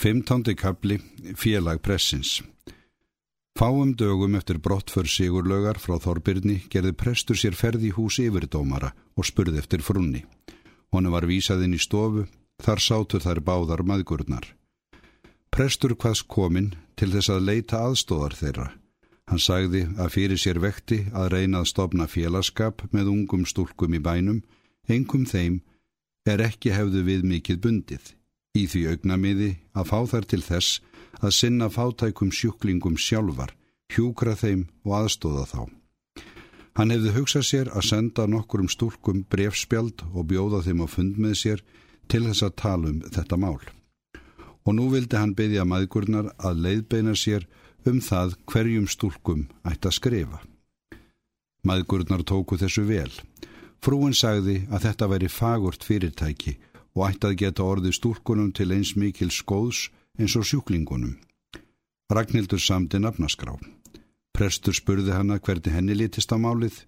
Fymtándi kapli Félag pressins Fáum dögum eftir brottför Sigurlaugar frá Þorbirni gerði prestur sér ferði hús yfirdómara og spurði eftir frunni. Honu var vísaðinn í stofu, þar sátu þær báðar maðgurnar. Prestur hvaðs kominn til þess að leita aðstóðar þeirra. Hann sagði að fyrir sér vekti að reyna að stopna félagskap með ungum stúlkum í bænum, engum þeim er ekki hefðu við mikið bundið í því augnamiði að fá þær til þess að sinna fátækum sjúklingum sjálfar, hjúkra þeim og aðstóða þá. Hann hefði hugsað sér að senda nokkur um stúlkum brefspjald og bjóða þeim á fund með sér til þess að tala um þetta mál. Og nú vildi hann byggja maðgurnar að leiðbeina sér um það hverjum stúlkum ætti að skrifa. Maðgurnar tóku þessu vel. Frúin sagði að þetta væri fagurt fyrirtæki og ætti að geta orði stúrkunum til eins mikil skóðs eins og sjúklingunum. Ragnhildur samdi nafnaskrá. Prestur spurði hana hvernig henni litist á málið.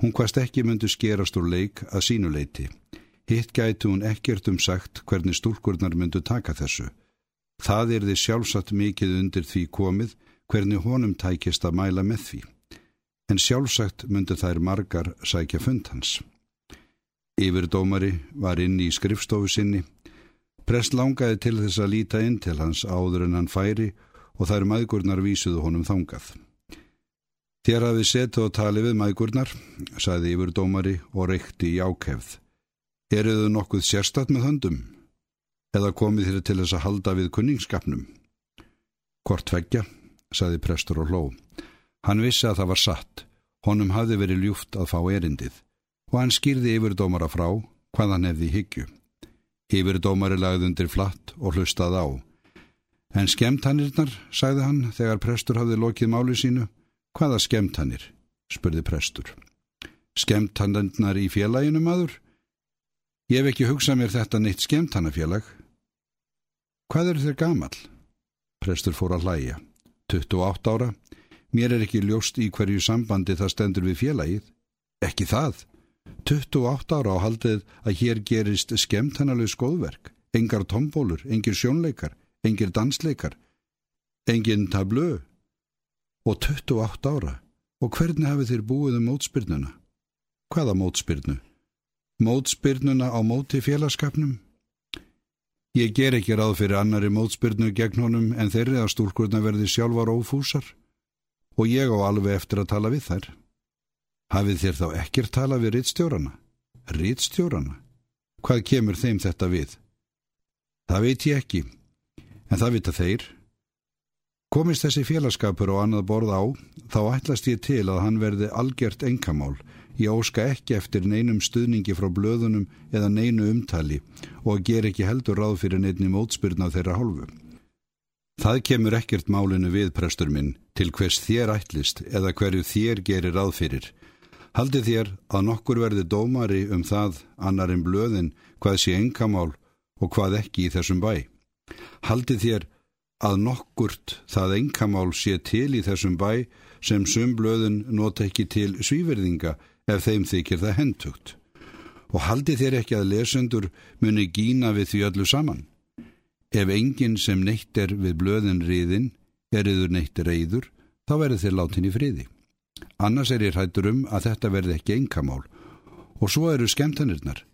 Hún hvast ekki myndi skerast úr leik að sínuleiti. Hitt gæti hún ekkert um sagt hvernig stúrkurnar myndu taka þessu. Það er því sjálfsagt mikið undir því komið hvernig honum tækist að mæla með því. En sjálfsagt myndi þær margar sækja fund hans. Yfirdómari var inn í skrifstofu sinni. Prest langaði til þess að líta inn til hans áður en hann færi og þær maðgurnar vísuðu honum þangað. Þér hafið setið og talið við maðgurnar, sagði yfirdómari og reykti í ákefð. Eruðu nokkuð sérstatt með höndum? Eða komið þér til þess að halda við kunningskapnum? Hvort veggja, sagði prestur og hló. Hann vissi að það var satt. Honum hafði verið ljúft að fá erindið og hann skýrði yfirdómara frá hvað hann hefði higgju. Yfirdómari lagði undir flatt og hlustað á. En skemtannirnar, sagði hann þegar prestur hafði lokið máli sínu. Hvaða skemtannir? spurði prestur. Skemtannirnar í félaginu maður? Ég hef ekki hugsað mér þetta neitt skemtannafélag. Hvað eru þér gamal? Prestur fór að hlæja. 28 ára. Mér er ekki ljóst í hverju sambandi það stendur við félagið. Ekki það. 28 ára á haldið að hér gerist skemmt hennaleg skoðverk, engar tombólur, engir sjónleikar, engir dansleikar, engin tablö og 28 ára. Og hvernig hafið þér búið um mótspyrnuna? Hvaða mótspyrnu? Mótspyrnuna á móti félagskapnum? Ég ger ekki ráð fyrir annari mótspyrnu gegn honum en þeirri að stúrkurna verði sjálfar ófúsar og ég á alveg eftir að tala við þær. Hafið þér þá ekkir tala við rittstjórana? Rittstjórana? Hvað kemur þeim þetta við? Það veit ég ekki, en það vita þeir. Komist þessi félagskapur og annað borð á, þá ætlast ég til að hann verði algjört engamál. Ég óska ekki eftir neinum stuðningi frá blöðunum eða neinu umtali og ger ekki heldur ráð fyrir neinni mótspyrna þeirra hálfu. Það kemur ekkert málinu við, prestur minn, til hvers þér ætlist eða hverju þér gerir ráð fyrir. Haldið þér að nokkur verði dómari um það annarinn blöðin hvað sé engamál og hvað ekki í þessum bæ. Haldið þér að nokkurt það engamál sé til í þessum bæ sem sum blöðin nota ekki til svíverðinga ef þeim þykir það hendugt. Og haldið þér ekki að lesendur muni gína við því öllu saman. Ef enginn sem neitt er við blöðin riðin, er yður neitt reyður, þá verður þér látin í friði. Annars er ég hættur um að þetta verði ekki engamál. Og svo eru skemtanirnar.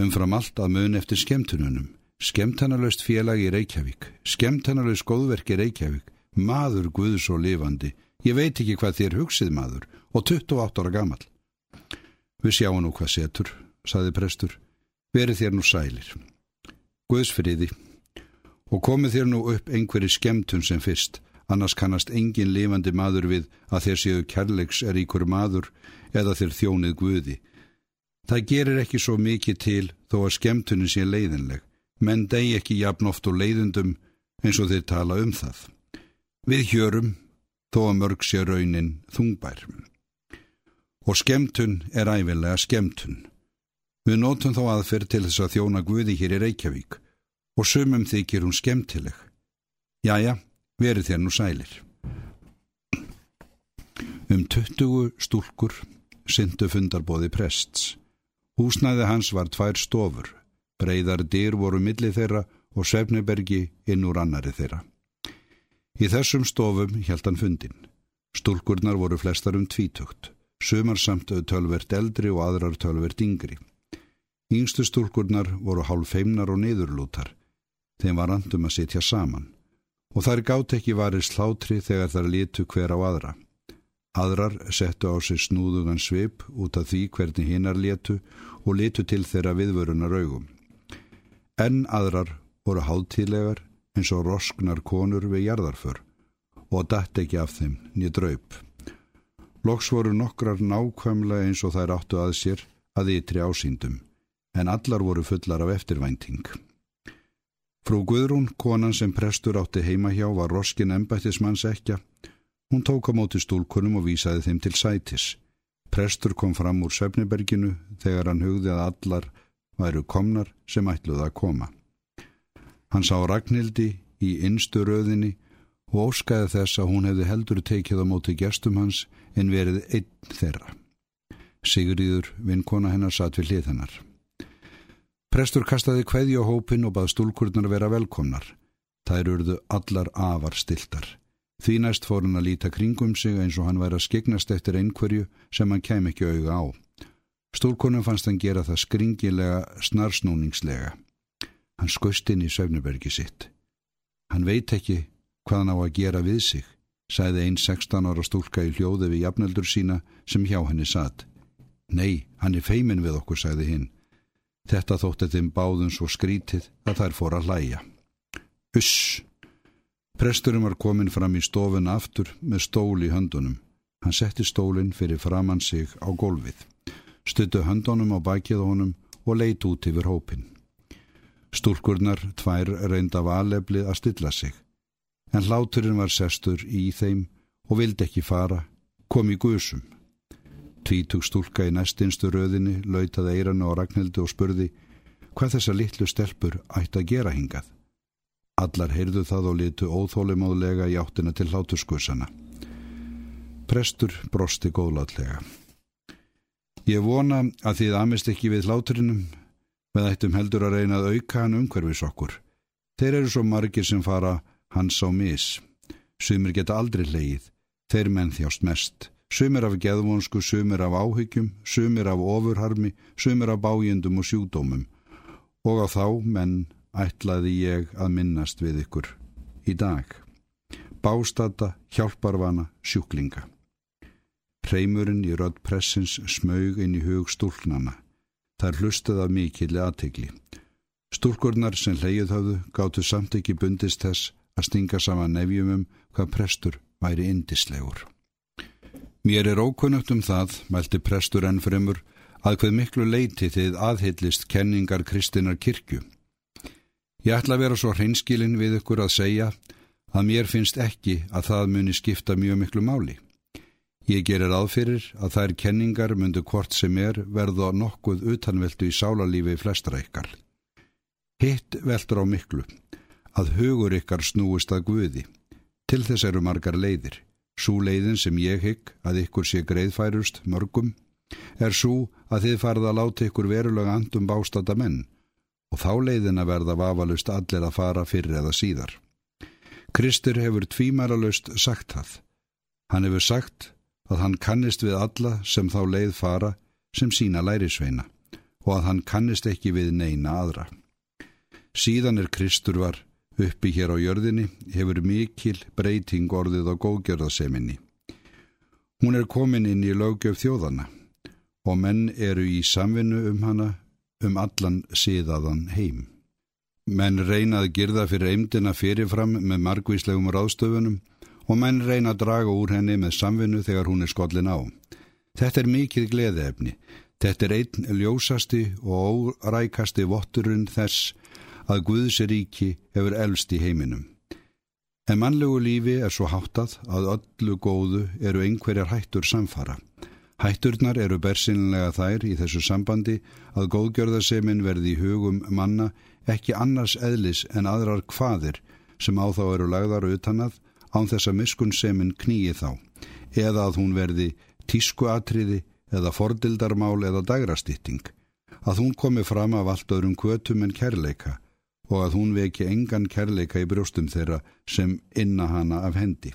Umfram allt að mun eftir skemtununum. Skemtanalöst félag í Reykjavík. Skemtanalöst góðverk í Reykjavík. Maður guðs og lifandi. Ég veit ekki hvað þér hugsið maður. Og 28 ára gammal. Við sjáum nú hvað setur, saði prestur. Verið þér nú sælir. Guðsfriði. Og komið þér nú upp einhverju skemtun sem fyrst annars kannast engin lifandi maður við að þeir séu kærleiks er íkur maður eða þeir þjónið guði. Það gerir ekki svo mikið til þó að skemtunin sé leiðinleg, menn degi ekki jafn oft og leiðundum eins og þeir tala um það. Við hjörum, þó að mörg sé raunin þungbær. Og skemtun er æfilega skemtun. Við nótum þá aðferð til þess að þjóna guði hér í Reykjavík og sumum þykir hún skemtileg. Jæja, verið þér nú sælir. Um 20 stúlkur syndu fundarbóði prests. Húsnæði hans var tvær stofur, breyðar dyr voru millið þeirra og Svefnibergi inn úr annari þeirra. Í þessum stofum held hann fundin. Stúlkurnar voru flestar um tvítugt, sumar samt tölvert eldri og aðrar tölvert yngri. Yngstu stúlkurnar voru hálf feimnar og niðurlútar. Þeim var andum að sitja saman og þær gátt ekki varir slátri þegar þær litu hver á aðra. Aðrar settu á sig snúðugan svip út af því hvernig hinnar letu og litu til þeirra viðvörunar augum. En aðrar voru hálftílegar eins og rosknar konur við jarðarför og dætt ekki af þeim nýð draup. Loks voru nokkrar nákvæmlega eins og þær áttu að sér að ytri ásýndum, en allar voru fullar af eftirvænting. Frú Guðrún, konan sem prestur átti heima hjá, var roskin embættismanns ekja. Hún tók á móti stúlkunum og vísaði þeim til sætis. Prestur kom fram úr Söfniberginu þegar hann hugði að allar væru komnar sem ætluði að koma. Hann sá Ragnhildi í innstu röðinni og óskaði þess að hún hefði heldur tekið á móti gestum hans en verið einn þeirra. Sigriður, vinkona hennar, satt við hlið hennar. Prestur kastaði kveði á hópin og bað stúlkurnar vera velkomnar. Þær urðu allar afar stiltar. Því næst fór hann að líta kringum sig eins og hann væri að skegnast eftir einhverju sem hann kem ekki auga á. Stúlkunum fannst hann gera það skringilega, snarsnúningslega. Hann skust inn í söfnubergi sitt. Hann veit ekki hvað hann á að gera við sig, sæði einn 16 ára stúlka í hljóði við jafneldur sína sem hjá henni satt. Nei, hann er feimin við okkur, sæði hinn. Þetta þótti þeim báðum svo skrítið að þær fór að hlæja. Uss! Presturum var komin fram í stofun aftur með stól í höndunum. Hann setti stólinn fyrir framann sig á gólfið, stuttu höndunum á bakið honum og leit út yfir hópin. Stúrkurnar tvær reynda valeflið að stilla sig, en hláturinn var sestur í þeim og vildi ekki fara, kom í gusum. Tvítug stúlka í næstinstu röðinni lautaði eiranu á Ragnhildi og spurði hvað þessa litlu stelpur ætti að gera hingað. Allar heyrðu það og litu óþólimáðlega í áttina til hláturskussana. Prestur brosti góðlátlega. Ég vona að þið amist ekki við hláturinnum, með ættum heldur að reyna að auka hann umhverfis okkur. Þeir eru svo margir sem fara hans á mis. Sumir geta aldrei leið, þeir menn þjást mest. Sumir af geðvonsku, sumir af áhyggjum, sumir af ofurharmi, sumir af bájendum og sjúdómum. Og á þá, menn, ætlaði ég að minnast við ykkur í dag. Bástata, hjálparvana, sjúklinga. Preymurinn í rödd pressins smaug inn í hug stúlnana. Það hlustuð af mikilli aðtegli. Stúlkurnar sem leið höfðu gáttu samt ekki bundist þess að stinga saman nefjum um hvað prestur væri indislegur. Mér er ókunnugt um það, mælti prestur enn fremur, að hvað miklu leiti þið aðhyllist kenningar Kristinar kirkju. Ég ætla að vera svo hreinskilin við ykkur að segja að mér finnst ekki að það muni skipta mjög miklu máli. Ég gerir aðfyrir að þær kenningar myndu hvort sem er verða nokkuð utanveldu í sálarlífi flestra ykkar. Hitt veldur á miklu, að hugur ykkar snúist að guði. Til þess eru margar leiðir. Sú leiðin sem ég hygg að ykkur sé greiðfærust mörgum er svo að þið farða að láta ykkur verulega andum bástata menn og þá leiðin að verða vafalust allir að fara fyrir eða síðar. Kristur hefur tvímæralust sagt það. Hann hefur sagt að hann kannist við alla sem þá leið fara sem sína lærisveina og að hann kannist ekki við neina aðra. Síðan er Kristur var Uppi hér á jörðinni hefur mikil breyting orðið á góðgjörðaseminni. Hún er komin inn í lögjöf þjóðana og menn eru í samvinnu um hana um allan síðaðan heim. Menn reyna að girða fyrir eimdina fyrirfram með margvíslegum ráðstöfunum og menn reyna að draga úr henni með samvinnu þegar hún er skollin á. Þetta er mikið gleðefni. Þetta er einn ljósasti og órækasti votturinn þess að Guðsiríki hefur elst í heiminum. En mannlegu lífi er svo háttað að öllu góðu eru einhverjar hættur samfara. Hætturnar eru bersinlega þær í þessu sambandi að góðgjörðarsemin verði í hugum manna ekki annars eðlis en aðrar hvaðir sem á þá eru lagðar utanað án þess að miskunnsemin knýi þá eða að hún verði tískuatriði eða fordildarmál eða dagrastýtting að hún komi fram af allt öðrum kvötum en kærleika og að hún veki engan kærleika í brjóstum þeirra sem inna hana af hendi.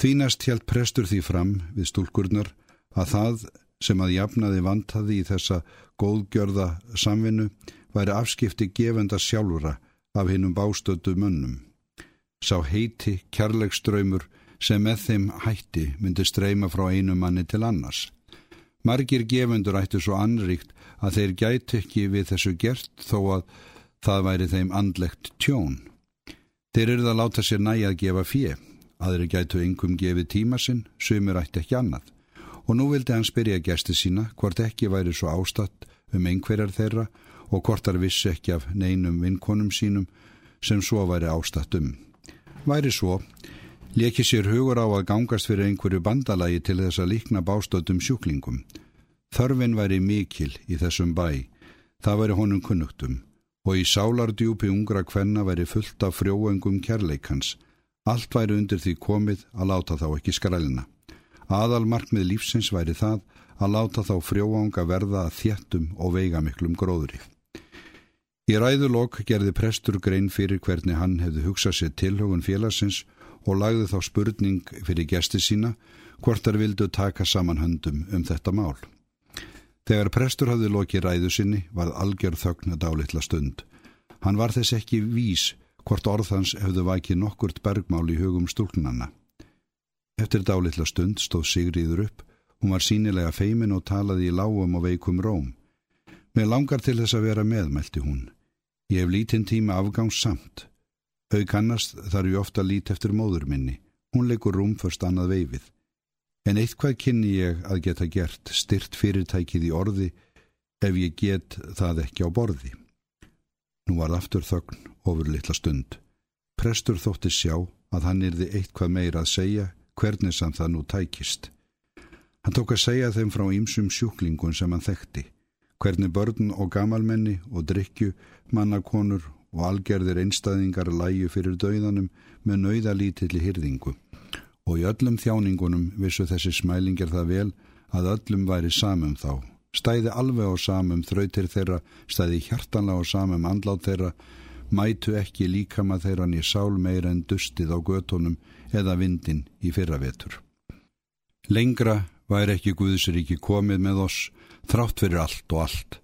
Þínast hjælt prestur því fram við stúlkurnar að það sem að jafnaði vantaði í þessa góðgjörða samvinnu væri afskipti gefenda sjálfura af hinnum bástötu mönnum. Sá heiti, kærleikströymur sem með þeim hætti myndi streyma frá einu manni til annars. Margir gefendur ættu svo anrikt að þeir gæti ekki við þessu gert þó að það væri þeim andlegt tjón. Þeir eru það að láta sér næja að gefa fjö, aðri gætu yngum gefið tíma sinn, sumir ætti ekki annað. Og nú vildi hann spyrja gæsti sína hvort ekki væri svo ástatt um einhverjar þeirra og hvort þar vissi ekki af neinum vinkonum sínum sem svo væri ástatt um. Væri svo, leki sér hugur á að gangast fyrir einhverju bandalagi til þess að líkna bástöldum sjúklingum. Þörfin væri mikil í þessum bæ, það væri honum kunnugtum og í sálardjúpi ungra kvenna væri fullt af frjóengum kærleikans. Allt væri undir því komið að láta þá ekki skrælna. Aðal markmið lífsins væri það að láta þá frjóanga verða að þjættum og veigamiklum gróðri. Í ræðulokk gerði prestur grein fyrir hvernig hann hefði hugsað sér tilhugun félagsins og lagði þá spurning fyrir gesti sína hvort þar vildu taka saman höndum um þetta mál. Þegar prestur hafði lokið ræðu sinni varð algjör þögn að dálitla stund. Hann var þess ekki vís hvort orðhans hefðu vakið nokkurt bergmál í hugum stúlnanna. Eftir dálitla stund stóð Sigriður upp, hún var sínilega feimin og talaði í lágum og veikum róm. Með langar til þess að vera með, meldi hún. Ég hef lítinn tíma afgangs samt. Hau kannast þarf ég ofta lít eftir móður minni. Hún leikur rúm fyrst annað veifið. En eitthvað kynni ég að geta gert styrt fyrirtækið í orði ef ég get það ekki á borði. Nú var aftur þögn ofur litla stund. Prestur þótti sjá að hann yrði eitthvað meira að segja hvernig sem það nú tækist. Hann tók að segja þeim frá ýmsum sjúklingun sem hann þekkti, hvernig börn og gamalmenni og drikju, mannakonur og algerðir einstæðingar læju fyrir dauðanum með nauðalítilli hyrðingu og í öllum þjáningunum vissu þessi smælingar það vel að öllum væri samum þá. Stæði alveg á samum þrautir þeirra, stæði hjartanlega á samum andlátt þeirra, mætu ekki líkama þeirra niður sál meira en dustið á götonum eða vindin í fyrravetur. Lengra væri ekki Guðsríki komið með oss, þrátt fyrir allt og allt.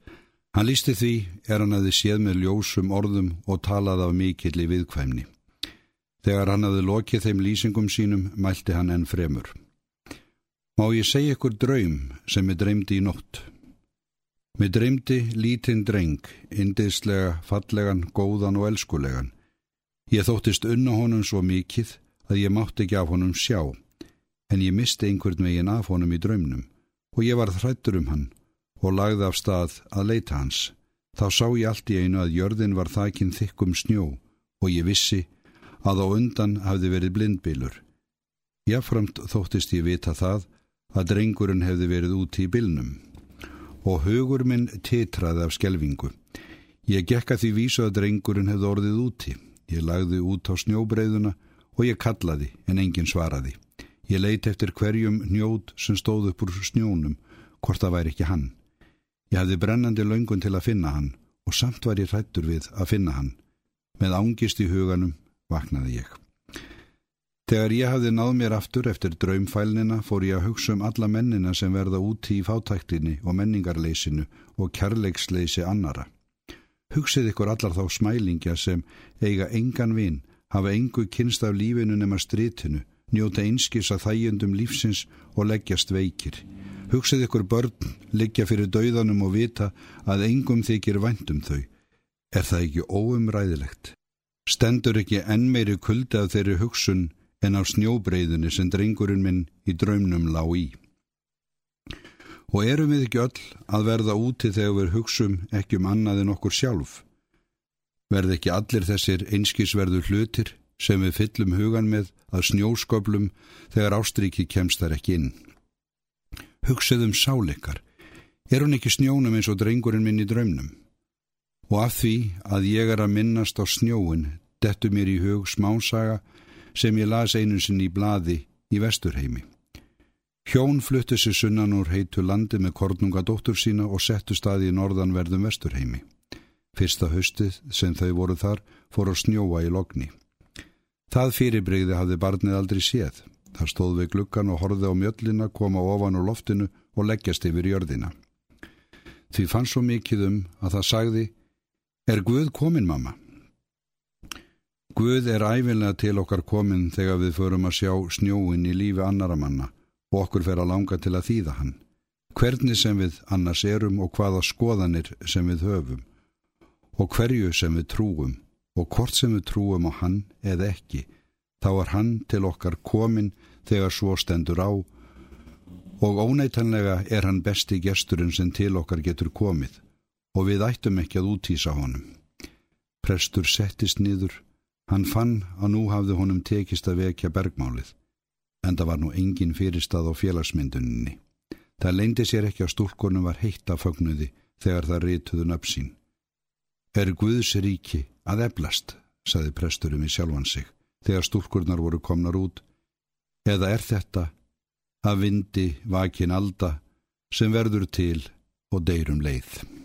Hann lísti því er hann að þið séð með ljósum orðum og talað af mikill í viðkvæmni. Þegar hann hafði lokið þeim lýsingum sínum, mælti hann enn fremur. Má ég segja ykkur draum sem ég dreymdi í nótt? Mér dreymdi lítinn dreng, indislega, fallegan, góðan og elskulegan. Ég þóttist unna honum svo mikið að ég mátti ekki af honum sjá, en ég misti einhvern veginn af honum í draumnum og ég var þrættur um hann og lagði af stað að leita hans. Þá sá ég allt í einu að jörðin var þakinn þykkum snjó og ég vissi að á undan hafði verið blindbílur. Jáframt þóttist ég vita það að drengurinn hefði verið úti í bylnum og hugur minn titraði af skelvingu. Ég gekka því vísu að drengurinn hefði orðið úti. Ég lagði út á snjóbreiðuna og ég kallaði en enginn svaraði. Ég leiti eftir hverjum njót sem stóð upp úr snjónum, hvort það væri ekki hann. Ég hafði brennandi laungun til að finna hann og samt var ég hrættur við að finna hann. Með ángist í huganum vaknaði ég. Þegar ég hafði náð mér aftur eftir draumfælnina fór ég að hugsa um alla mennina sem verða úti í fátæktinni og menningarleysinu og kærleiksleysi annara. Hugsið ykkur allar þá smælingja sem eiga engan vinn, hafa engu kynst af lífinu nema strítinu, njóta einskis að þægjendum lífsins og leggjast veikir. Hugsið ykkur börn, liggja fyrir dauðanum og vita að engum þykir væntum þau. Er það ekki óumræðilegt? Stendur ekki enn meiri kuldi af þeirri hugsun en á snjóbreyðunni sem drengurinn minn í draumnum lág í. Og erum við ekki öll að verða úti þegar við hugsum ekki um annað en okkur sjálf? Verð ekki allir þessir einskísverðu hlutir sem við fyllum hugan með að snjósköplum þegar ástriki kemst þar ekki inn? Hugsið um sáleikar. Er hún ekki snjónum eins og drengurinn minn í draumnum? Og af því að ég er að minnast á snjóin dettu mér í hug smásaga sem ég las einu sinn í bladi í vesturheimi. Hjón fluttu sér sunnan úr heitu landi með kornunga dóttur sína og settu staði í norðanverðum vesturheimi. Fyrsta haustið sem þau voru þar fór að snjóa í logni. Það fyrirbreyði hafði barnið aldrei séð. Það stóð við glukkan og horfið á mjöllina, koma ofan úr loftinu og leggjast yfir jörðina. Því fann svo mikið um að það sagði, er Guð komin mamma? Guð er æfinlega til okkar komin þegar við förum að sjá snjóin í lífi annara manna og okkur fer að langa til að þýða hann. Hvernig sem við annars erum og hvaða skoðanir sem við höfum og hverju sem við trúum og hvort sem við trúum á hann eða ekki, þá er hann til okkar komin þegar svo stendur á og óneitanlega er hann besti gesturinn sem til okkar getur komið og við ættum ekki að útýsa honum. Prestur settist nýður, hann fann að nú hafði honum tekist að vekja bergmálið, en það var nú engin fyrirstað á félagsmynduninni. Það leindi sér ekki að stúlkonum var heitt af fögnuði þegar það rituðu nöpsín. Er Guðs ríki að eblast, saði presturum í sjálfan sig, þegar stúlkurnar voru komnar út, eða er þetta að vindi vakin alda sem verður til og deyrum leið.